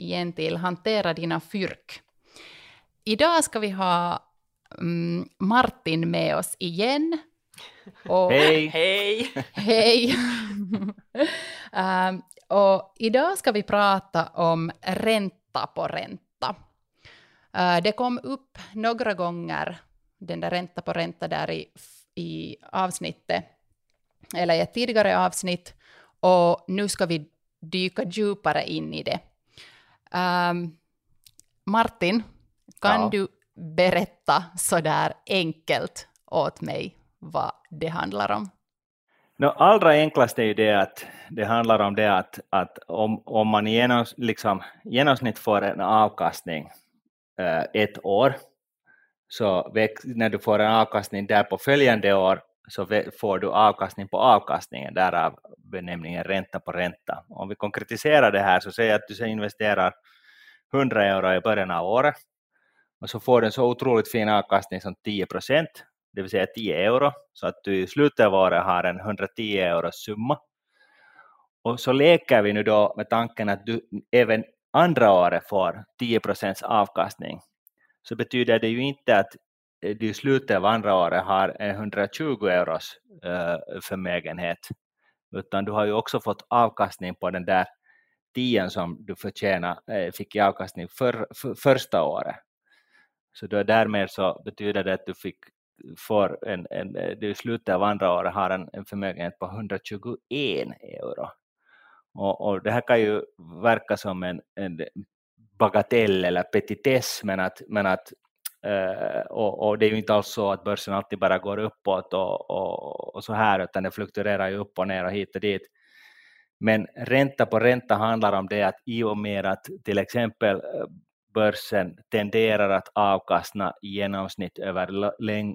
igen till Hantera dina fyrk. Idag ska vi ha mm, Martin med oss igen. Och, Hej! Hej! Hej! um, och idag ska vi prata om ränta på ränta. Uh, det kom upp några gånger, den där ränta på ränta där i, i avsnittet, eller i ett tidigare avsnitt, och nu ska vi dyka djupare in i det. Um, Martin, kan Ja. du berätta så där enkelt åt mig vad det handlar om? No, allra enklast är ju det att det handlar om det att, att om, om man i genoms, liksom, genomsnitt får en avkastning eh, ett år, så väx, när du får en avkastning där på följande år så får du avkastning på avkastningen, därav benämningen ränta på ränta. Om vi konkretiserar det här så säger jag att du investerar 100 euro i början av året och så får du en så otroligt fin avkastning som 10 procent, det vill säga 10 euro, så att du i slutet av året har en 110 euros summa. Och så leker vi nu då med tanken att du även andra året får 10 procents avkastning. Så betyder det ju inte att Eh, du i slutet av andra året har en 120 euros eh, förmögenhet, utan du har ju också fått avkastning på den där 10 som du förtjänar, eh, fick i avkastning för, för, första året. Så då därmed så betyder det att du fick får en, en, eh, du i slutet av andra året har en, en förmögenhet på 121 euro. Och, och det här kan ju verka som en, en bagatell eller petitess, men att, men att Eh, och, och det är ju inte alls så att börsen alltid bara går uppåt och, och, och så här, utan det fluktuerar ju upp och ner och hit och dit. Men ränta på ränta handlar om det att i och med att till exempel eh, börsen tenderar att avkastna i genomsnitt över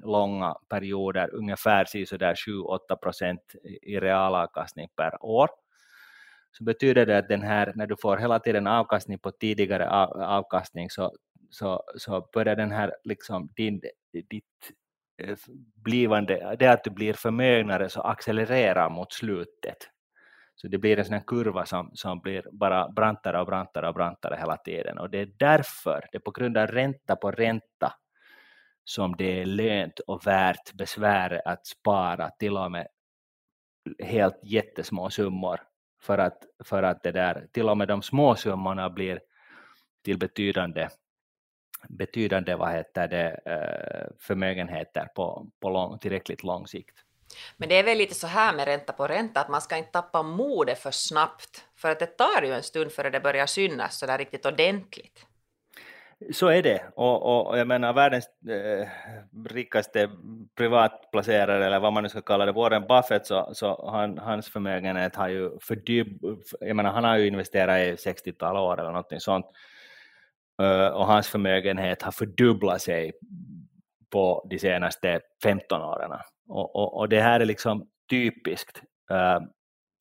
långa perioder, ungefär 7-8 procent i realavkastning per år, så betyder det att den här, när du får hela tiden avkastning på tidigare avkastning, så, så, så börjar den här, liksom, din, ditt eh, blivande, det att du blir förmögnare, så accelererar mot slutet. Så det blir en sån här kurva som, som blir bara brantare och brantare och brantare hela tiden. Och det är därför, det är på grund av ränta på ränta, som det är lönt och värt besväret att spara till och med helt jättesmå summor. För att, för att det där, till och med de små summorna blir till betydande, betydande vad heter det, eh, förmögenheter på, på lång, tillräckligt lång sikt. Men det är väl lite så här med ränta på ränta att man ska inte tappa modet för snabbt. För att det tar ju en stund före det börjar synas så där riktigt ordentligt. Så är det, och, och, jag menar världens eh, rikaste privatplacerare, eller vad man nu ska kalla det, Warren Buffett, så, så han, hans förmögenhet har ju fördyb, jag menar han har ju investerat i 60-tal år eller någonting sånt, och hans förmögenhet har fördubblat sig på de senaste 15 åren. Och, och, och det här är liksom typiskt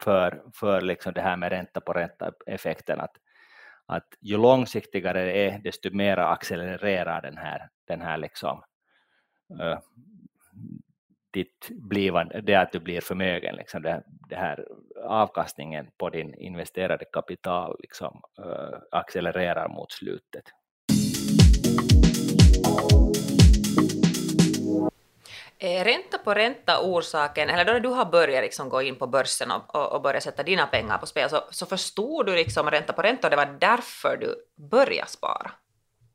för, för liksom det här med ränta på ränta-effekten, att, att ju långsiktigare det är, desto mer accelererar den här, den här liksom, ditt blivande, det att du blir förmögen, liksom det, det här avkastningen på din investerade kapital liksom, uh, accelererar mot slutet. Är ränta på ränta orsaken, eller då du har börjat liksom gå in på börsen och, och, och börjat sätta dina pengar på spel, så, så förstod du liksom ränta på ränta och det var därför du började spara?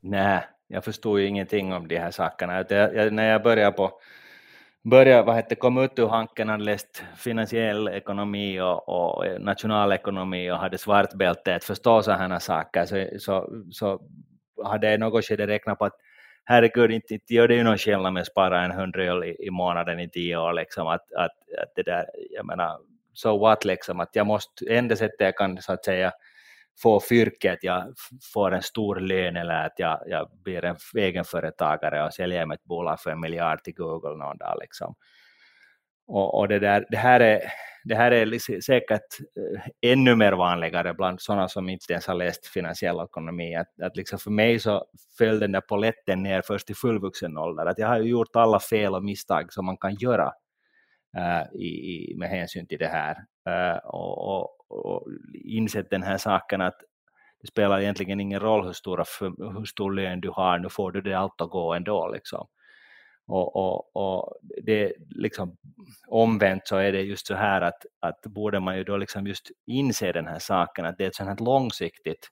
Nej, jag förstod ju ingenting om de här sakerna. Jag, jag, när jag började på började, vad hette, kom ut ur hanken, hade läst finansiell ekonomi och, och eh, nationalekonomi och hade svart bälte. Att förstå sådana saker, så, så, så hade jag i något skede räknat på att herregud, inte, inte gör det ju någon skillnad med att spara en hundra i, i månaden i tio år, liksom, att, att, att det där, jag menar, so what liksom, att jag måste, enda sättet jag kan så att säga få fyrke att jag får en stor lön eller att jag, jag blir en egenföretagare och säljer ett bolag för en miljard till Google någon dag. Liksom. Och, och det, där, det, här är, det här är säkert eh, ännu mer vanligare bland sådana som inte ens har läst finansiell ekonomi. Att, att liksom för mig så föll den där poletten ner först i fullvuxen ålder. Att jag har gjort alla fel och misstag som man kan göra i, i, med hänsyn till det här. Äh, och, och, och insett den här saken att det spelar egentligen ingen roll hur, stora, hur stor lön du har, nu får du det allt att gå ändå. Liksom. Och, och, och det liksom omvänt så är det just så här att, att borde man ju då liksom just inse den här saken att det är ett sånt här långsiktigt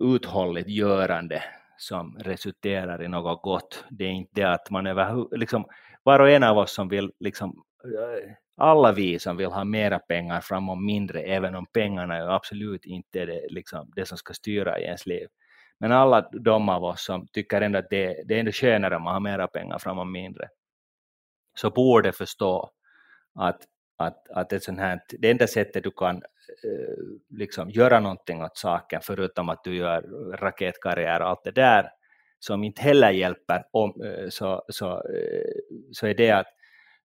uthålligt görande som resulterar i något gott. Det är inte det att man över, liksom, var och en av oss som vill liksom, äh, alla vi som vill ha mera pengar framom mindre, även om pengarna är absolut inte är det, liksom, det som ska styra i ens liv. Men alla de av oss som tycker ändå att det, det är ändå skönare om man har mera pengar framom mindre, så borde förstå att, att, att ett sånt här, det enda sättet du kan äh, liksom göra någonting åt saken, förutom att du gör raketkarriär och allt det där, som inte heller hjälper, om, eh, så, så, eh, så är det att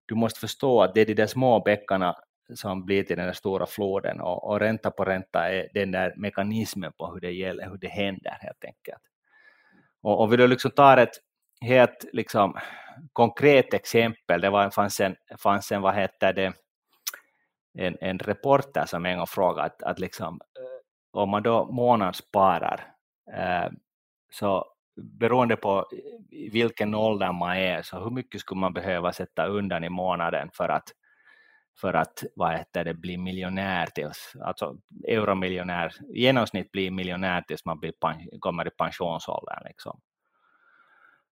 du måste förstå att det är de där små bäckarna som blir till den där stora floden och, och ränta på ränta är den där mekanismen på hur det, gäller, hur det händer helt enkelt. Och om vi då liksom tar ett helt liksom, konkret exempel, det var, fanns en, fanns en vad heter det, en, en reporter som en gång frågade att, att liksom, eh, om man då månadssparar eh, så beroende på vilken ålder man är, så hur mycket skulle man behöva sätta undan i månaden för att, för att vad heter det, bli miljonär tills, alltså euromiljonär, i genomsnitt bli miljonär tills man blir, kommer i pensionsåldern. Liksom.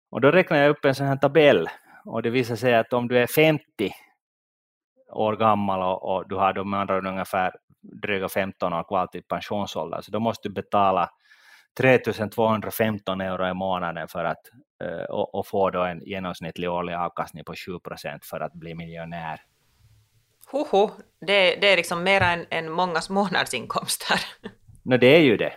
Och då räknar jag upp en sån här tabell och det visar sig att om du är 50 år gammal och, och du har då med andra ungefär dryga 15 år kvar till pensionsåldern, så då måste du betala 3215 euro i månaden för att uh, och, och, få då en genomsnittlig årlig avkastning på 7 procent för att bli miljonär. Hoho, det, det är liksom mer än, än mångas månadsinkomster. no, det är ju det.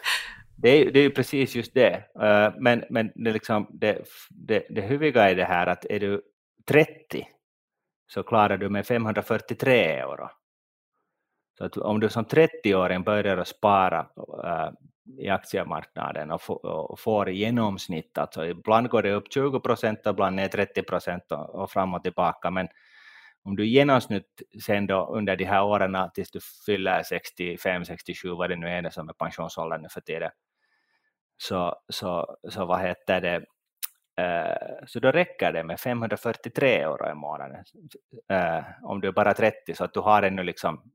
Det är, det är ju precis just det. Uh, men men det, liksom, det, det, det huvudiga är det här att är du 30 så klarar du med 543 euro. Så att om du som 30-åring börjar att spara uh, i aktiemarknaden och, och får i genomsnitt, alltså ibland går det upp 20 procent och ibland ner 30 procent och, och fram och tillbaka, men om du i genomsnitt sen då under de här åren tills du fyller 65, 67, vad det nu är det som är pensionsåldern nu för tiden, så, så, så vad heter det, eh, så då räcker det med 543 euro i månaden. Eh, om du är bara 30, så att du har ännu liksom,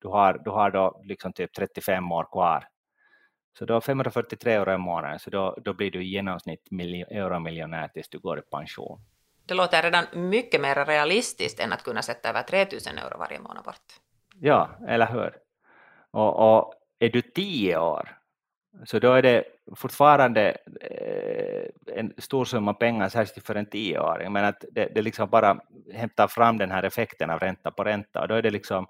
du har, du har då liksom typ 35 år kvar så då 543 euro i månaden, så då, då blir du i genomsnitt euromiljonär tills du går i pension. Det låter redan mycket mer realistiskt än att kunna sätta över 3000 euro varje månad bort. Ja, eller hur? Och, och är du 10 år, så då är det fortfarande eh, en stor summa pengar, särskilt för en tioåring, men att det, det liksom bara hämtar fram den här effekten av ränta på ränta, och då är det liksom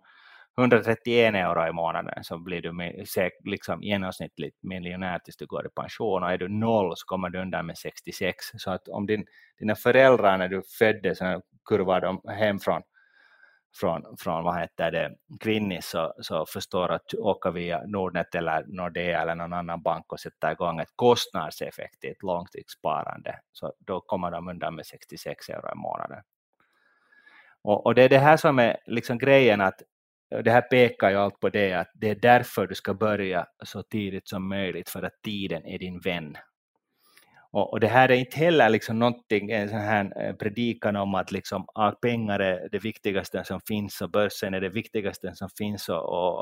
131 euro i månaden så blir du med, liksom genomsnittligt miljonär tills du går i pension och är du noll så kommer du undan med 66. Så att om din, dina föräldrar när du föddes kurvar de hem från, från, från vad heter det, Kvinnis så, så förstår att åka via Nordnet eller Nordea eller någon annan bank och sätta igång ett kostnadseffektivt långtidssparande så då kommer de undan med 66 euro i månaden. Och, och, det är det här som är liksom grejen att det här pekar ju allt på det att det är därför du ska börja så tidigt som möjligt för att tiden är din vän. Och, och det här är inte heller liksom någonting, en sån här eh, predikan om att liksom, ah, pengar är det viktigaste som finns och börsen är det viktigaste som finns och, och,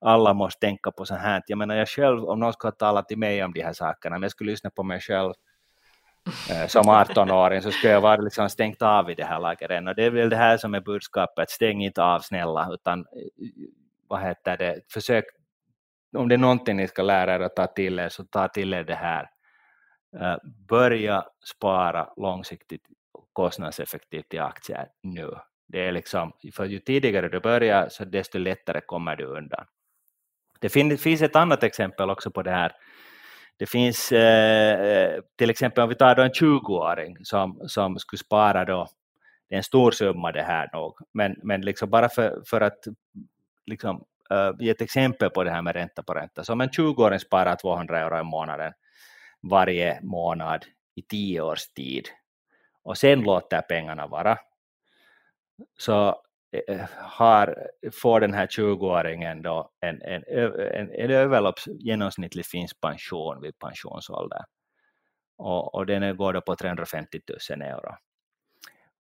och alla måste tänka på så här. Jag menar jag själv, om någon skulle tala till mig om de här sakerna, men jag skulle lyssna på mig själv Eh, som 18-åring så skulle jag vara liksom stängt av i det här laget redan. Och det är väl det här som är budskapet, stäng inte av snälla, utan eh, vad heter det, försök, om det är någonting ni ska lära er att ta till er, så ta till er det här. Eh, börja spara långsiktigt kostnadseffektivt i aktier nu. Det är liksom, för ju tidigare du börjar, så desto lättare kommer du undan. Det finns ett annat exempel också på det här. Det finns eh, till exempel om vi tar då en 20-åring som, som skulle spara då, det är en stor summa det här nog, men, men liksom bara för, för att liksom, eh, ge ett exempel på det här med ränta på ränta. Så om en 20-åring sparar 200 euro i månaden varje månad i tio års tid och sen låter pengarna vara, så Eh, har, får den här 20-åringen då en, en, en, en överlopps genomsnittlig finsk pension vid pensionsålder. Och, och den går då på 350 000 euro.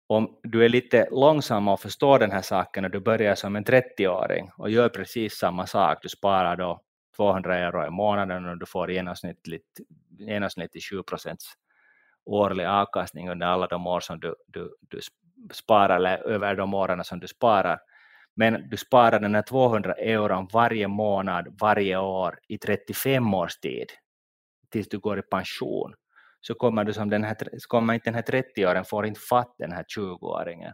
Om du är lite långsam och förstår den här saken och du börjar som en 30-åring och gör precis samma sak, du sparar då 200 euro i månaden och du får genomsnittligt, genomsnittligt 7 procents årlig avkastning under alla de år som du, du, du sparar, eller över de åren som du sparar. Men du sparar den här 200 euron varje månad, varje år i 35 års tid, tills du går i pension. Så kommer, du som den här, kommer inte den här 30-åringen, får inte fatt den här 20-åringen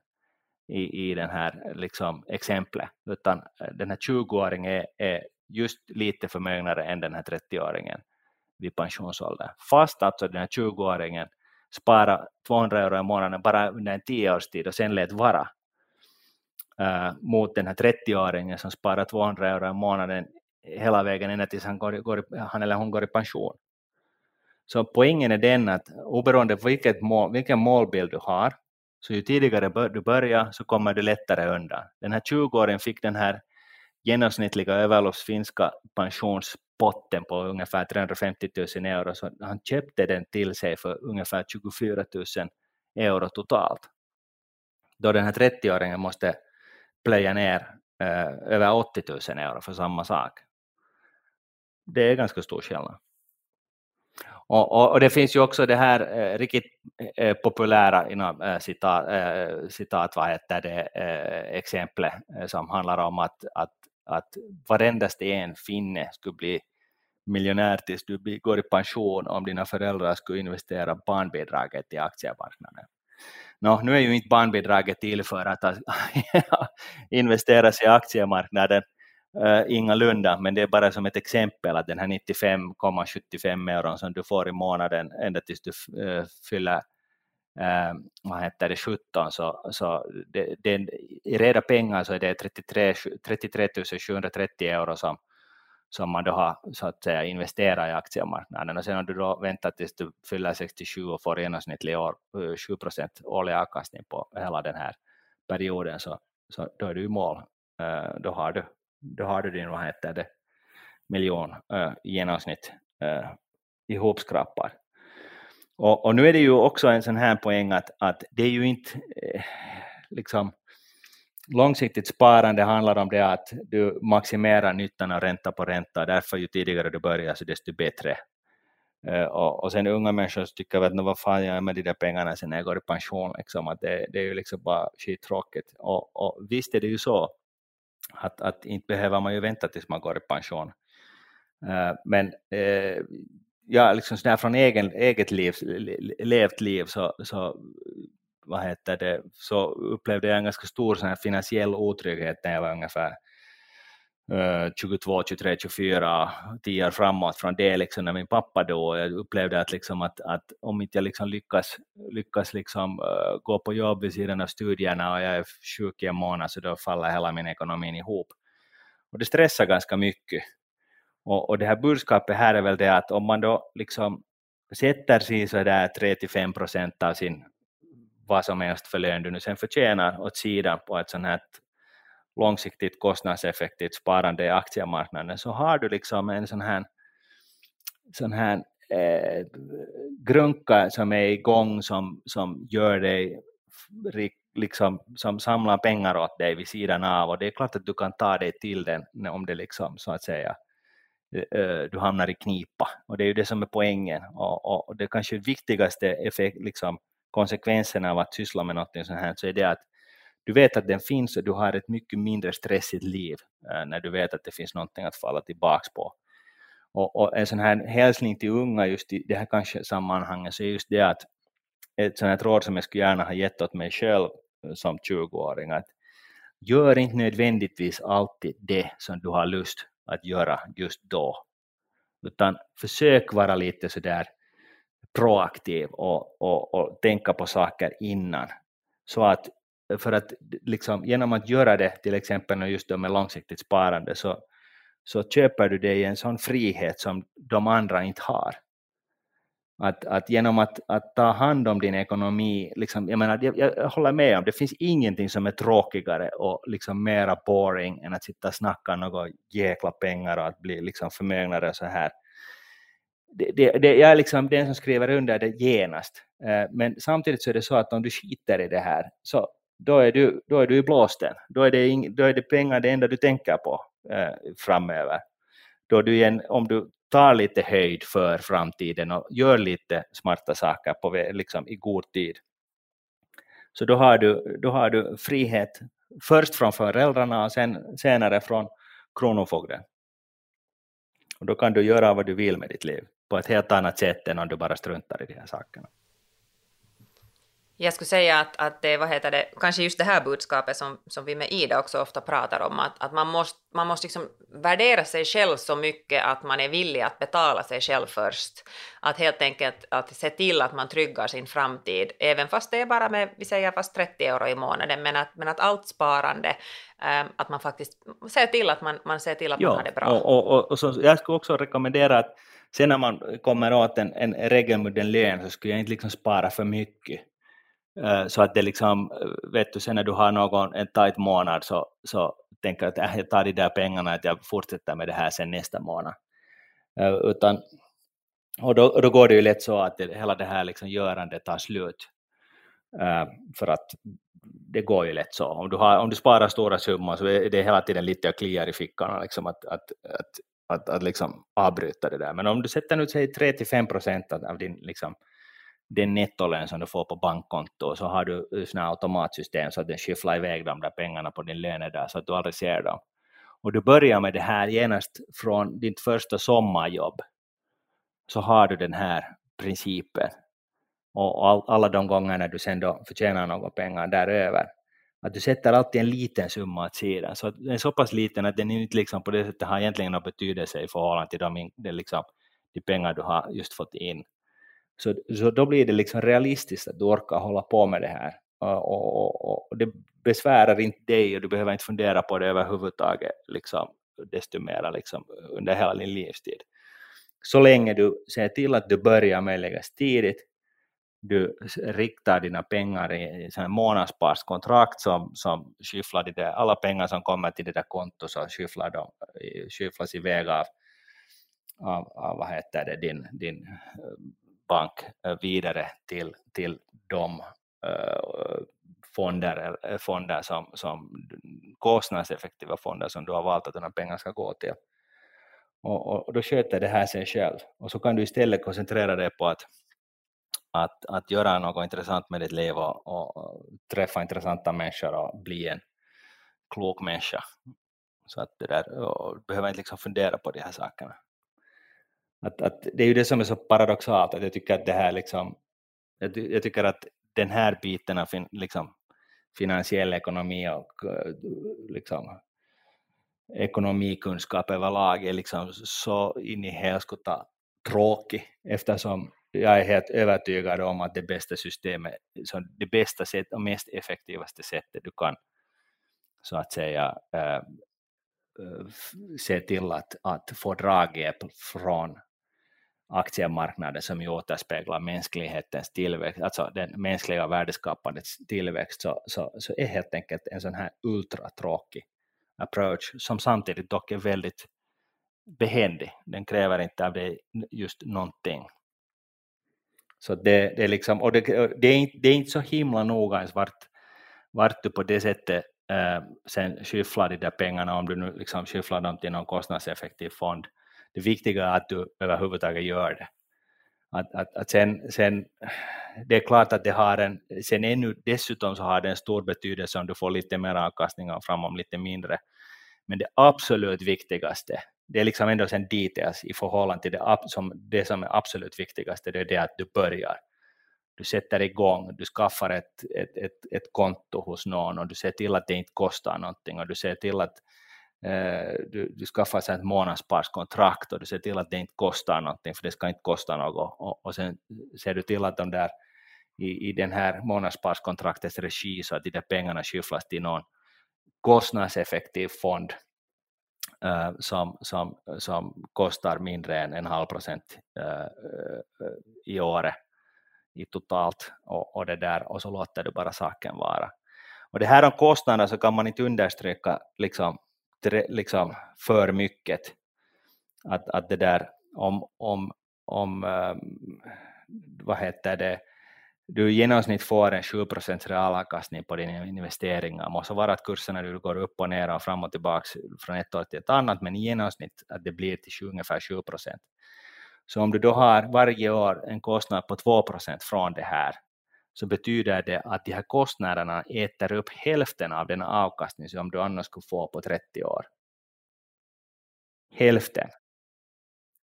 i, i den här liksom, exemplet, utan eh, den här 20-åringen är, är just lite förmögnare än den här 30-åringen vid pensionsåldern. Fast alltså den här 20-åringen spara 200 euro i månaden bara under en tioårstid och sen lät vara uh, mot den här 30-åringen som sparar 200 euro i månaden hela vägen ända tills han, går, går, han eller hon går i pension. Så poängen är den att oberoende av vilket mål, vilken målbild du har, så ju tidigare du börjar så kommer du lättare undan. Den här 20-åringen fick den här genomsnittliga överloppsfinska pensions potten på ungefär 350 000 euro, så han köpte den till sig för ungefär 24 000 euro totalt. Då den här 30-åringen måste plöja ner eh, över 80 000 euro för samma sak. Det är ganska stor skillnad. Och, och, och, det finns ju också det här eh, riktigt eh, populära inom, eh, citat, eh, citat, vad heter det, eh, exemplet eh, som handlar om att, att att varendaste en finne skulle bli miljonär tills du går i pension om dina föräldrar skulle investera barnbidraget i aktiemarknaden. No, nu är ju inte barnbidraget till för att investeras i aktiemarknaden, uh, ingalunda, men det är bara som ett exempel att den här 95,75 euron som du får i månaden ända tills du uh, fyller Äh, vad heter det, 17, så, så det, det, i reda pengar så är det 33, 33 730 euro som, som man då har så att säga investerat i aktiemarknaden och sen om du då väntar tills du fyller 67 och får genomsnittlig år, eh, 7 procent årlig avkastning på hela den här perioden så, så då är du i mål. Eh, då har du, då har du din, vad heter det, miljon eh, i genomsnitt eh, ihopskrapad. Och, och, nu är det ju också en sån här poäng att, att det är ju inte eh, liksom långsiktigt sparande handlar om det att du maximerar nyttan av ränta på ränta, därför ju tidigare du börjar så desto bättre. Eh, och, och sen unga människor tycker att vad fan jag är med de där pengarna sen när jag går i pension, liksom, att det, det är ju liksom bara skittråkigt. Och, och visst är det ju så att, att inte behöver man ju vänta tills man går i pension. Eh, men eh, ja, liksom sådär från egen, eget liv, levt liv så, så, vad heter det, så upplevde jag en ganska stor sån här finansiell otrygghet när jag var ungefär 22, 23, 24, tio år framåt från det liksom när min pappa då jag upplevde att, liksom att, att om inte jag liksom lyckas, lyckas liksom, uh, gå på jobb vid sidan av studierna och jag är sjuk i en månad så då faller hela min ekonomi ihop. Och det stressar ganska mycket och, och det här budskapet här är väl det att om man då liksom sätter sig sådär 3-5 procent av sin vad som helst för lön du nu sen förtjänar åt sidan på ett sånt här långsiktigt kostnadseffektivt sparande i aktiemarknaden så har du liksom en sån här, sån här eh, grunka som är igång som, som gör dig liksom, som samlar pengar åt dig vid sidan av. Och det är klart att du kan ta dig till den om det liksom så att säga Eh, eh, du hamnar i knipa. Och det är ju det som är poängen. Och, och det kanske viktigaste effekt, liksom, konsekvensen av att syssla med något sånt här så är det att du vet att den finns och du har ett mycket mindre stressigt liv eh, när du vet att det finns någonting att falla tillbaks på. Och, och, en sån här hälsning till unga just i det här kanske sammanhanget så är just det att ett sånt här råd som jag skulle gärna ha gett åt mig själv som 20-åring att gör inte nödvändigtvis alltid det som du har lust att göra just då. Utan försök vara lite sådär proaktiv och, och, och tänka på saker innan. Så att, för att liksom, genom att göra det, till exempel just då med långsiktigt sparande, så, så köper du dig en sån frihet som de andra inte har. Att, att genom att, att ta hand om din ekonomi, liksom, jag, menar, jag, jag håller med om det finns ingenting som är tråkigare och liksom mera boring än att sitta och snacka några jäkla pengar och att bli liksom förmögnare och så här. Det, det, det, jag är liksom den som skriver under det genast. Eh, men samtidigt så är det så att om du skiter i det här, så då är du, då är du i blåsten. Då är, det ing, då är det pengar det enda du tänker på eh, framöver. Då du igen, om du tar lite höjd för framtiden och gör lite smarta saker på, liksom, i god tid. Så då har, du, då har du frihet först från föräldrarna och sen, senare från kronofogden. Och då kan du göra vad du vill med ditt liv på ett helt annat sätt än om du bara struntar i de här sakerna. Jag skulle säga att, att det, vad heter det, kanske just det här budskapet som, som vi med Ida också ofta pratar om, att, att man måste, man måste liksom värdera sig själv så mycket att man är villig att betala sig själv först. Att helt enkelt att se till att man tryggar sin framtid, även fast det är bara med, vi säger fast 30 euro i månaden, men att, men att allt sparande, ähm, att man faktiskt ser till att man, man ser till att ja, man har det bra. Och, och, och, så, jag skulle också rekommendera att sen när man kommer åt en, en regelbunden lön så skulle jag inte liksom spara för mycket Eh, så att det liksom, vet du, sen när du har någon, en tajt månad så, så tänker du att äh, jag tar de där pengarna, att jag fortsätter med det här sen nästa månad. Utan, och då, då går det ju lätt så att det, hela det här liksom görandet tar slut. För att det går ju lätt så. Om du, har, om du sparar stora summor så är det hela tiden lite och kliar i fickorna liksom att, att, att, att, att liksom avbryta det där. Men om du sätter nu säg 3-5 procent av din liksom, den nettolön som du får på bankkonto så har du såna automatsystem så att den skyfflar iväg de där pengarna på din lön där så att du aldrig ser dem. Och du börjar med det här genast från ditt första sommarjobb så har du den här principen. Och all, alla de gångerna du sen då förtjänar några pengar däröver. Att du sätter alltid en liten summa åt sidan. Så den är så pass liten att den inte liksom på det sättet har egentligen någon betydelse i förhållande till de, de, liksom, de pengar du har just fått in. Så, så då blir det liksom realistiskt att du orkar hålla på med det här. Och, och, och det besvärar inte dig och du behöver inte fundera på det överhuvudtaget liksom, desto mer liksom, under hela din livstid. Så länge du ser till att du börjar möjligast tidigt, du riktar dina pengar i en månadssparskontrakt som, som skyfflar det där, alla pengar som kommer till det där kontot så skyfflar de, skyfflas iväg av, av, av vad heter det, din, din bank eh, vidare till, till de eh, fonder, eh, fonder som, som kostnadseffektiva fonder som du har valt att dina pengar ska gå till. Och, och, då sköter det här sig själv. Och så kan du istället koncentrera dig på att, att, att göra något intressant med ditt liv och, och träffa intressanta människor och bli en klok människa. Så att det där, du behöver inte liksom fundera på de här sakerna. Att, att det är ju det som är så paradoxalt, att jag tycker att det här liksom, jag, jag tycker att den här biten av fin, liksom, finansiell ekonomi och eh, liksom, ekonomikunskap överlag är liksom så in i helskotta tråkig eftersom jag är helt övertygad om att det bästa systemet, så det bästa sätt och mest effektivaste sättet du kan så att säga äh, se till att, att få draghjälp från aktiemarknaden som ju återspeglar mänsklighetens tillväxt, alltså den mänskliga värdeskapandets tillväxt, så, så, så är helt enkelt en sån här ultratråkig approach som samtidigt dock är väldigt behändig. Den kräver inte av dig just någonting. Så det, det är liksom, och det, det, är inte, det är inte så himla noga ens vart, vart du på det sättet eh, sen skyfflar de där pengarna, om du nu liksom skyfflar dem till någon kostnadseffektiv fond, det viktiga är att du överhuvudtaget gör det. Att, att, att sen, sen, det är klart att det har en, sen ännu dessutom så har det en stor betydelse om du får lite mer avkastning och framom lite mindre. Men det absolut viktigaste, det är liksom ändå sen details i förhållande till det som, det som är absolut viktigaste, det är det att du börjar. Du sätter igång, du skaffar ett, ett, ett, ett konto hos någon och du ser till att det inte kostar någonting och du ser till att Eh, du, du skaffar sig ett månadssparskontrakt och du ser till att det inte kostar någonting, för det ska inte kosta något, och, och sen ser du till att de där i, i den här månadssparskontraktets regi så att de där pengarna skyfflas till någon kostnadseffektiv fond uh, som, som, som kostar mindre än en halv procent uh, i året i totalt och, och, det där, och så låter du bara saken vara. Och det här om kostnader så kan man inte understryka liksom, liksom för mycket att, att det där om, om, om ehm, vad heter det, du i genomsnitt får en 7% realavkastning på dina investeringar. Måste vara att kurserna du går upp och ner och fram och tillbaka från ett år till ett annat, men i genomsnitt att det blir till ungefär 7% Så om du då har varje år en kostnad på 2% från det här, så betyder det att de här kostnaderna äter upp hälften av den avkastning som du annars skulle få på 30 år. Hälften.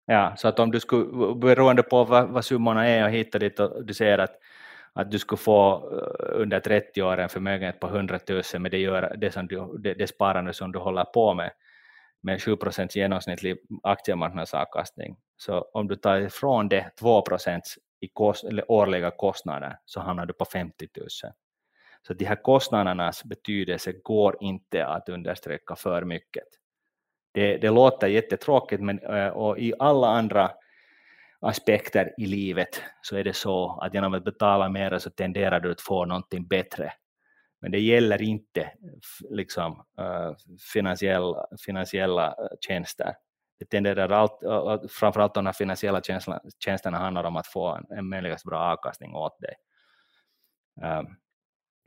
Ja, så att om du skulle, beroende på vad, vad summorna är och hittar dit och du säger att att du skulle få eh, under 30 år en förmögenhet på 100 000 med det, gör, det, som du, det, det sparande som du håller på med med 7 genomsnittlig aktiemarknadsavkastning. Så om du tar ifrån det 2 i kost, eller årliga kostnader så hamnar du på 50 000. Så de här kostnadernas betydelse går inte att understryka för mycket. Det, det låter jättetråkigt men, eh, och i alla andra aspekter i livet så är det så att genom att betala mer så tenderar du att få någonting bättre. Men det gäller inte liksom, eh, finansiella, finansiella tjänster. Det tenderar allt, framförallt de här finansiella tjänsterna, tjänsterna handlar om att få en, en möjligast bra avkastning åt dig. Um,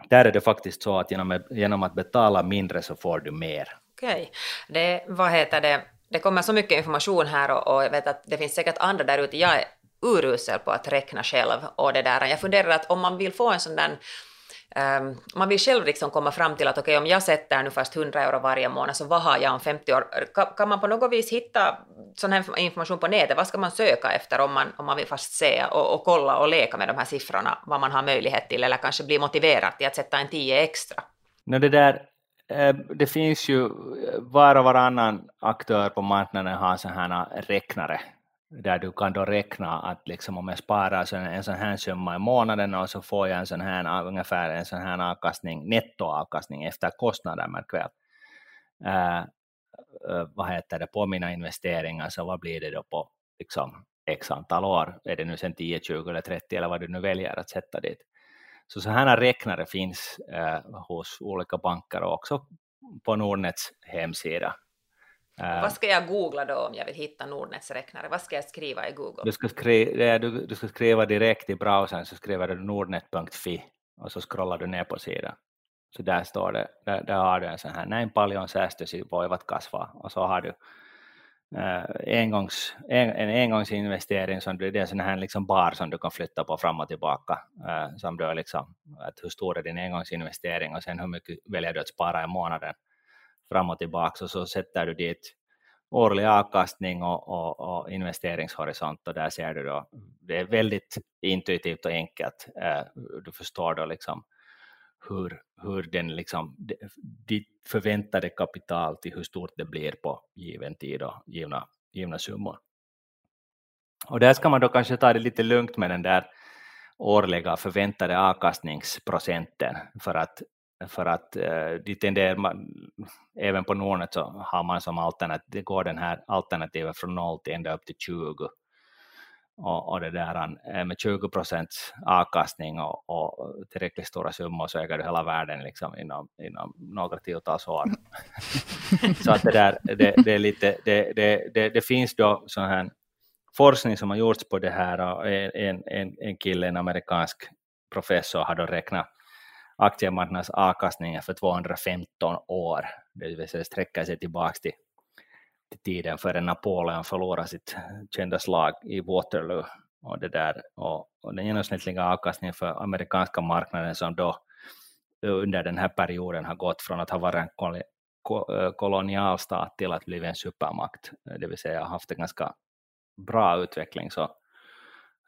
där är det faktiskt så att genom, genom att betala mindre så får du mer. Okej, okay. vad heter det, det kommer så mycket information här och, och, jag vet att det finns säkert andra där ute. Jag är urusel på att räkna själv och det där. Jag funderar att om man vill få en sån där Um, man vill själv liksom komma fram till att okej, okay, om jag sätter nu fast 100 euro varje månad, så vad har jag om 50 år? Kan, kan man på något vis hitta sån här information på nätet? Vad ska man söka efter om man, om man vill fast se och, och kolla och leka med de här siffrorna, vad man har möjlighet till, eller kanske bli motiverad till att sätta en 10 extra? No, det där eh, det finns ju eh, var och varannan aktör på marknaden har sådana här räknare där du kan då räkna att liksom om jag sparar så en sån här summa i månaden och så får jag en sån här, ungefär en sån här avkastning, nettoavkastning efter kostnader märk väl. Uh, eh, uh, eh, vad heter det, på mina investeringar, så vad blir det då på liksom, x antal år? Är det nu sen 10, 20 eller 30 eller vad du nu väljer att sätta dit? Så sådana räknare finns uh, hos olika banker och också på Nordnets hemsida. Eh, Vad ska jag googla då om jag vill hitta Nordnets räknare? Vad ska jag skriva i Google? Du ska, skriva, du, du ska skriva direkt i browsern, så skriver du nordnet.fi och så scrollar du ner på sidan. Så där står det, där, där har du en sån här, näin paljon säästösi voivat kasvaa, och så har du Uh, engångs, en, en engångsinvestering som det är en sån här liksom bar som du kan flytta på fram och tillbaka. Uh, som du liksom, att hur stor är din engångsinvestering och sen hur mycket väljer du att spara i månaden fram och tillbaka och så sätter du dit årlig avkastning och, och, och, investeringshorisont och där ser du då, det är väldigt intuitivt och enkelt. Eh, du förstår då liksom hur, hur den liksom, ditt förväntade kapital till hur stort det blir på given tid och givna, givna summor. Och där ska man då kanske ta det lite lugnt med den där årliga förväntade avkastningsprocenten för att, för att eh, de tenderar, även på Nordnet så har man som alternativ, det går den här alternativet från 0 till ända upp till 20 och, och det där, eh, med 20 procents avkastning och, och tillräckligt stora summor så äger du hela världen liksom inom, inom några tiotals år. så att det, där, det, det, är lite, det, det, det, det finns då sån här forskning som har gjorts på det här och en, en, en kille, en amerikansk professor, har då räknat aktiemarknadens avkastning för 215 år, det vill säga sträcker sig tillbaka till till tiden före Napoleon förlorade sitt kända slag i Waterloo. Och, det där, och, och den genomsnittliga avkastningen för amerikanska marknaden som då under den här perioden har gått från att ha varit en eh, kolonialstat till att bli en supermakt, det vill säga haft en ganska bra utveckling, så,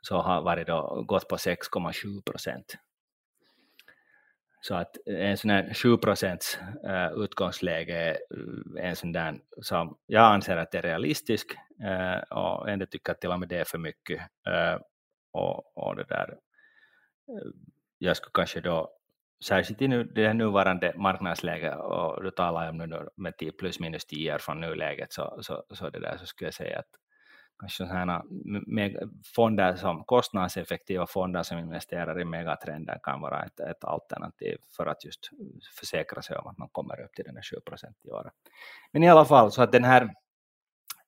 så har varit då gått på 6,7 procent. Så att eh, en sån här 7 procents eh, utgångsläge är en sån där som jag anser att det är realistisk och ändå tycker att till och med det är för mycket. Och, och det där, jag skulle kanske då, särskilt i nu, det nuvarande marknadsläget, och då talar jag om nu med 10 plus minus 10 från nuläget, så, så, så, det där, så skulle jag säga att kanske sådana fonder som kostnadseffektiva fonder som investerar i megatrender kan vara ett, ett alternativ för att just försäkra sig om att man kommer upp till den där 7 procent i år. Men i alla fall, så att den här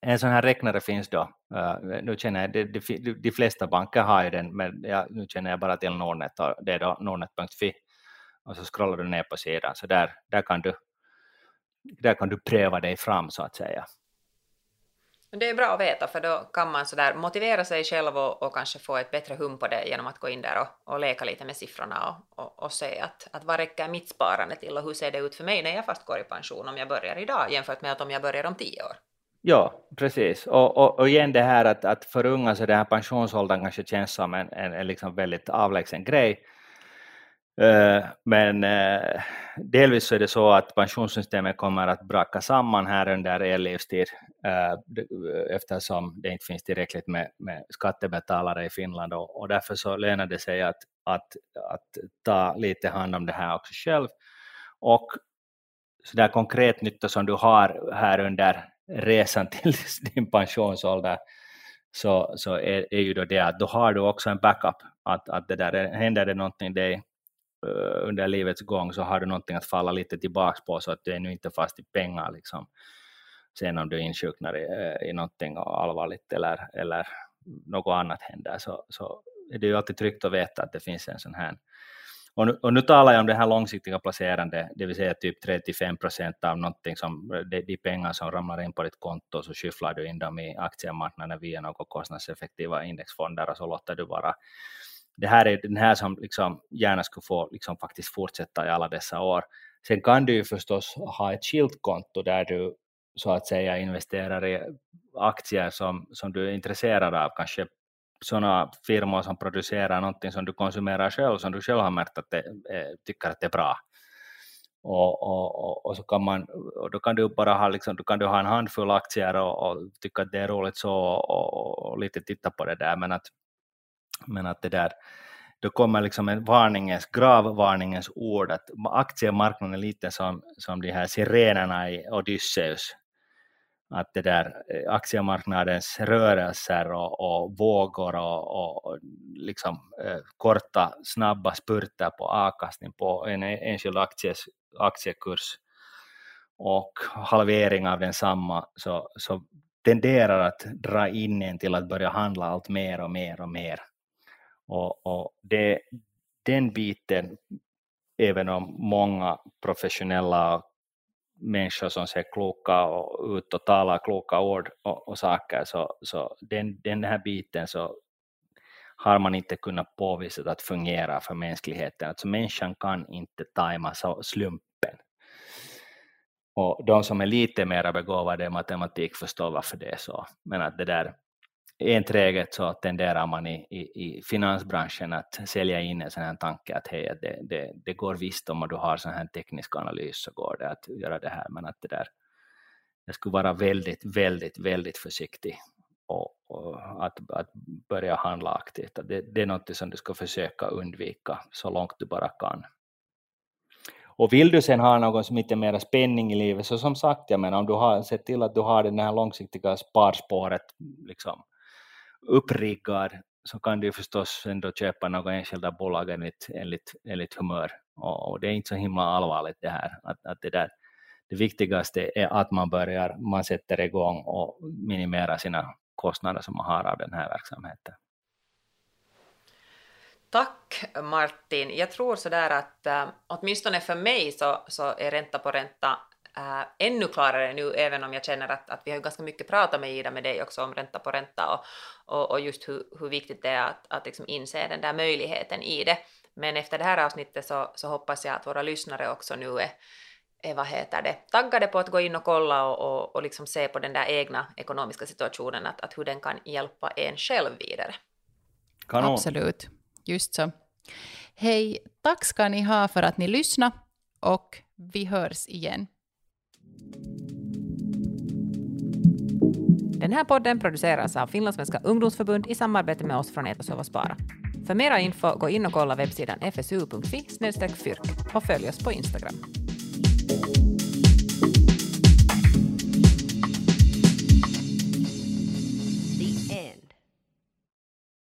en sån här räknare finns då, uh, nu känner jag, de, de, de, flesta banker har ju den, men jag, nu känner jag bara till Nordnet och det är då nordnet.fi och så scrollar du ner på sidan, så där, där, kan du, där kan du pröva dig fram så att säga. Det är bra att veta för då kan man sådär motivera sig själv och, och kanske få ett bättre hum på det genom att gå in där och, och leka lite med siffrorna och, och, och se att, att vad räcker mitt sparande till och hur ser det ut för mig när jag fast går i pension om jag börjar idag jämfört med att om jag börjar om tio år. Ja, precis. Och, och, och igen det här att, att för unga så den här pensionsåldern kanske känns som en, en, en liksom väldigt avlägsen grej. Eh, men eh, delvis så är det så att pensionssystemet kommer att braka samman här under er livstid eh, eftersom det inte finns tillräckligt med, med skattebetalare i Finland och, och, därför så lönar det sig att, att, att ta lite hand om det här också själv. Och så där konkret nytta som du har här under resan till din pensionsålder så, så är, är ju då det att då har du också en backup. Att, att det där, händer det någonting dig Eh, under livets gång så har du någonting att falla lite tillbaks på så att du är nu inte fast i pengar liksom. Sen om du insjuknar i, eh, i någonting allvarligt eller, eller något annat händer så, så är det ju alltid tryggt att veta att det finns en sån här och nu, och nu talar jag om det här långsiktiga placerande, det vill säga typ 35 procent av någonting som, de, de pengar som ramlar in på ditt konto så skyfflar du in dem i aktiemarknaden via några kostnadseffektiva indexfonder och så låter du bara det här är den här som liksom gärna skulle få liksom faktiskt fortsätta i alla dessa år. Sen kan du ju förstås ha ett skilt konto där du så att säga investerar i aktier som, som du är intresserad av, kanske sådana firmor som producerar någonting som du konsumerar själv, som du själv har märkt att det, eh, tycker att det är bra. Och, och, och, och, så kan man, och då kan du bara ha, liksom, då kan du ha en handfull aktier och, och tycka att det är roligt så och, och, och, lite titta på det där, men att, men att det där, då kommer liksom en varningens, gravvarningens ord att aktiemarknaden är lite som, som de här sirenerna i Odysseus, att det där eh, aktiemarknadens rörelser och, och vågor och, och liksom, eh, korta snabba spurter på avkastning på en enskild akties, aktiekurs och halvering av densamma så, så tenderar att dra in en till att börja handla allt mer och mer och mer. Och, och det, den biten, även om många professionella människor som ser kloka och ut och talar kloka ord och, och saker, så, så den, den här biten så har man inte kunnat påvisa att fungera för mänskligheten. Alltså människan kan inte tajma slumpen. Och de som är lite mer begåvade i matematik förstår varför det är så. Men att det där enträget så tenderar man i, i, i, finansbranschen att sälja in en sån här tanke att hej, det, det, det går visst om du har sån här teknisk analys så går det att göra det här, men att det där, jag skulle vara väldigt, väldigt, väldigt försiktig och, och att, att börja handla aktivt. Det, det är något som du ska försöka undvika så långt du bara kan. Och vill du sen ha någon som lite mer spänning i livet, så som sagt, jag menar om du har sett till att du har det här långsiktiga sparspåret liksom, uppriggad så kan du förstås ändå köpa några enskilda bolag enligt, enligt, enligt humör. Och, och, det är inte så himla allvarligt det här. Att, att det, där, det viktigaste är att man börjar, man sätter igång och minimerar sina kostnader som man har av den här verksamheten. Tack Martin. Jag tror sådär att äh, åtminstone för mig så, så är ränta på ränta äh, ännu klarare nu, även om jag känner att, att vi har ganska mycket pratat med Ida med dig också om ränta på ränta och, och, och just hur, hur viktigt det är att, att liksom inse den där möjligheten i det. Men efter det här avsnittet så, så hoppas jag att våra lyssnare också nu är, är vad heter det, taggade på att gå in och kolla och, och, och liksom se på den där egna ekonomiska situationen, att, att hur den kan hjälpa en själv vidare. Kanon. Absolut, just så. Hej, tack ska ni ha för att ni lyssnade och vi hörs igen. Den här podden produceras av Finlandssvenska ungdomsförbund i samarbete med oss från Äta, sova, spara. För mera info, gå in och kolla webbsidan fsu.fi fyrk och följ oss på Instagram.